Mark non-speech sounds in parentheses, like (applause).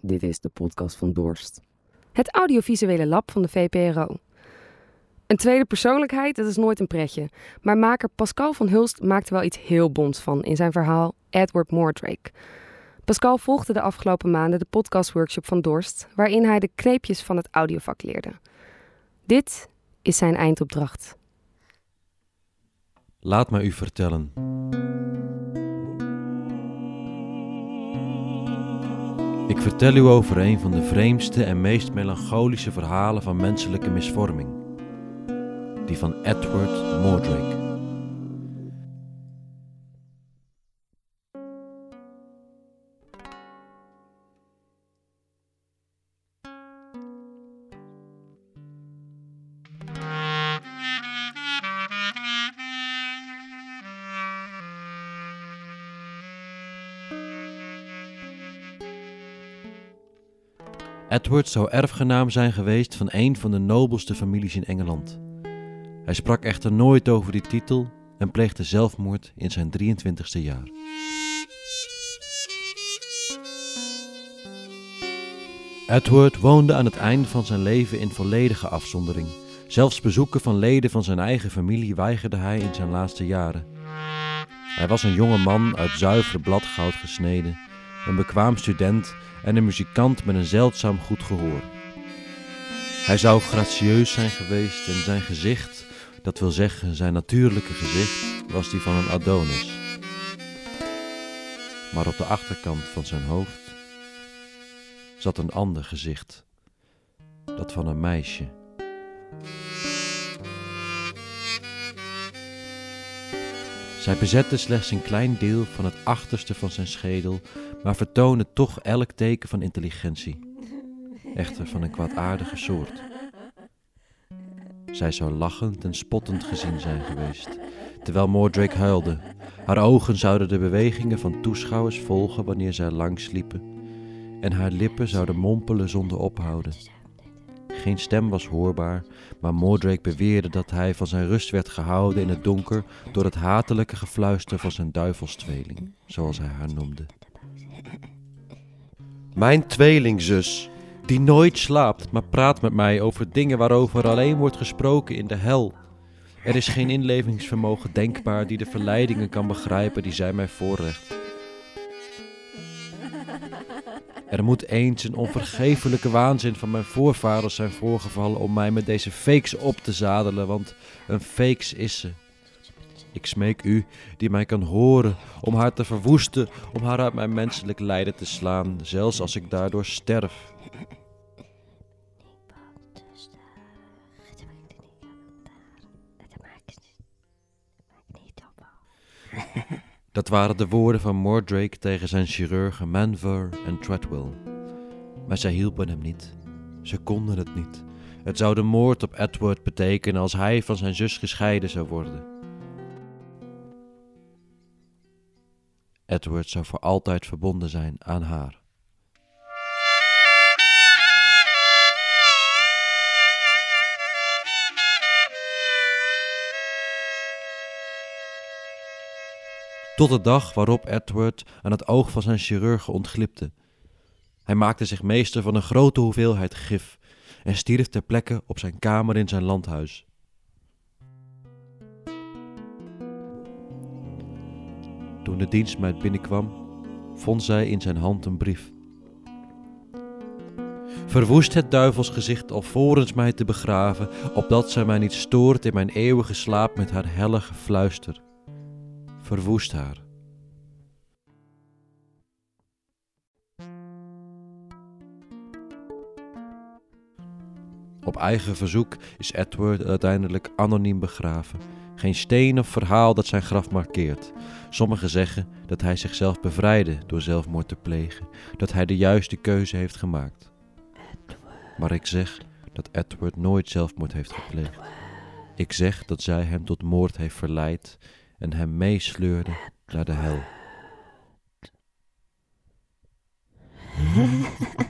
Dit is de podcast van Dorst. Het audiovisuele lab van de VPRO. Een tweede persoonlijkheid, dat is nooit een pretje. Maar maker Pascal van Hulst maakte wel iets heel bonds van in zijn verhaal Edward Mordrake. Pascal volgde de afgelopen maanden de podcastworkshop van Dorst, waarin hij de kneepjes van het audiovak leerde. Dit is zijn eindopdracht. Laat me u vertellen. Ik vertel u over een van de vreemdste en meest melancholische verhalen van menselijke misvorming. Die van Edward Mordrake. Edward zou erfgenaam zijn geweest van een van de nobelste families in Engeland. Hij sprak echter nooit over die titel en pleegde zelfmoord in zijn 23ste jaar. Edward woonde aan het einde van zijn leven in volledige afzondering. Zelfs bezoeken van leden van zijn eigen familie weigerde hij in zijn laatste jaren. Hij was een jonge man uit zuiver bladgoud gesneden, een bekwaam student en een muzikant met een zeldzaam goed gehoor. Hij zou gracieus zijn geweest en zijn gezicht, dat wil zeggen zijn natuurlijke gezicht, was die van een Adonis. Maar op de achterkant van zijn hoofd zat een ander gezicht, dat van een meisje. Zij bezette slechts een klein deel van het achterste van zijn schedel, maar vertoonde toch elk teken van intelligentie. Echter van een kwaadaardige soort. Zij zou lachend en spottend gezien zijn geweest, terwijl Mordrake huilde. Haar ogen zouden de bewegingen van toeschouwers volgen wanneer zij langsliepen, en haar lippen zouden mompelen zonder ophouden. Geen stem was hoorbaar, maar Mordrake beweerde dat hij van zijn rust werd gehouden in het donker door het hatelijke gefluister van zijn duivelstweeling, zoals hij haar noemde. Mijn tweelingzus, die nooit slaapt, maar praat met mij over dingen waarover alleen wordt gesproken in de hel. Er is geen inlevingsvermogen denkbaar die de verleidingen kan begrijpen die zij mij voorlegt. Er moet eens een onvergeeflijke waanzin van mijn voorvaders zijn voorgevallen om mij met deze fakes op te zadelen, want een fakes is ze. Ik smeek u, die mij kan horen, om haar te verwoesten, om haar uit mijn menselijk lijden te slaan, zelfs als ik daardoor sterf. Dat waren de woorden van Mordrake tegen zijn chirurgen Manver en Treadwell. Maar zij hielpen hem niet. Ze konden het niet. Het zou de moord op Edward betekenen als hij van zijn zus gescheiden zou worden. Edward zou voor altijd verbonden zijn aan haar. Tot de dag waarop Edward aan het oog van zijn chirurgen ontglipte. Hij maakte zich meester van een grote hoeveelheid gif en stierf ter plekke op zijn kamer in zijn landhuis. Toen de dienstmeid binnenkwam, vond zij in zijn hand een brief. Verwoest het duivelsgezicht alvorens mij te begraven, opdat zij mij niet stoort in mijn eeuwige slaap met haar helle gefluister. Verwoest haar. Op eigen verzoek is Edward uiteindelijk anoniem begraven. Geen steen of verhaal dat zijn graf markeert. Sommigen zeggen dat hij zichzelf bevrijdde door zelfmoord te plegen, dat hij de juiste keuze heeft gemaakt. Maar ik zeg dat Edward nooit zelfmoord heeft gepleegd. Ik zeg dat zij hem tot moord heeft verleid en hem meesleurde naar de hel. (laughs)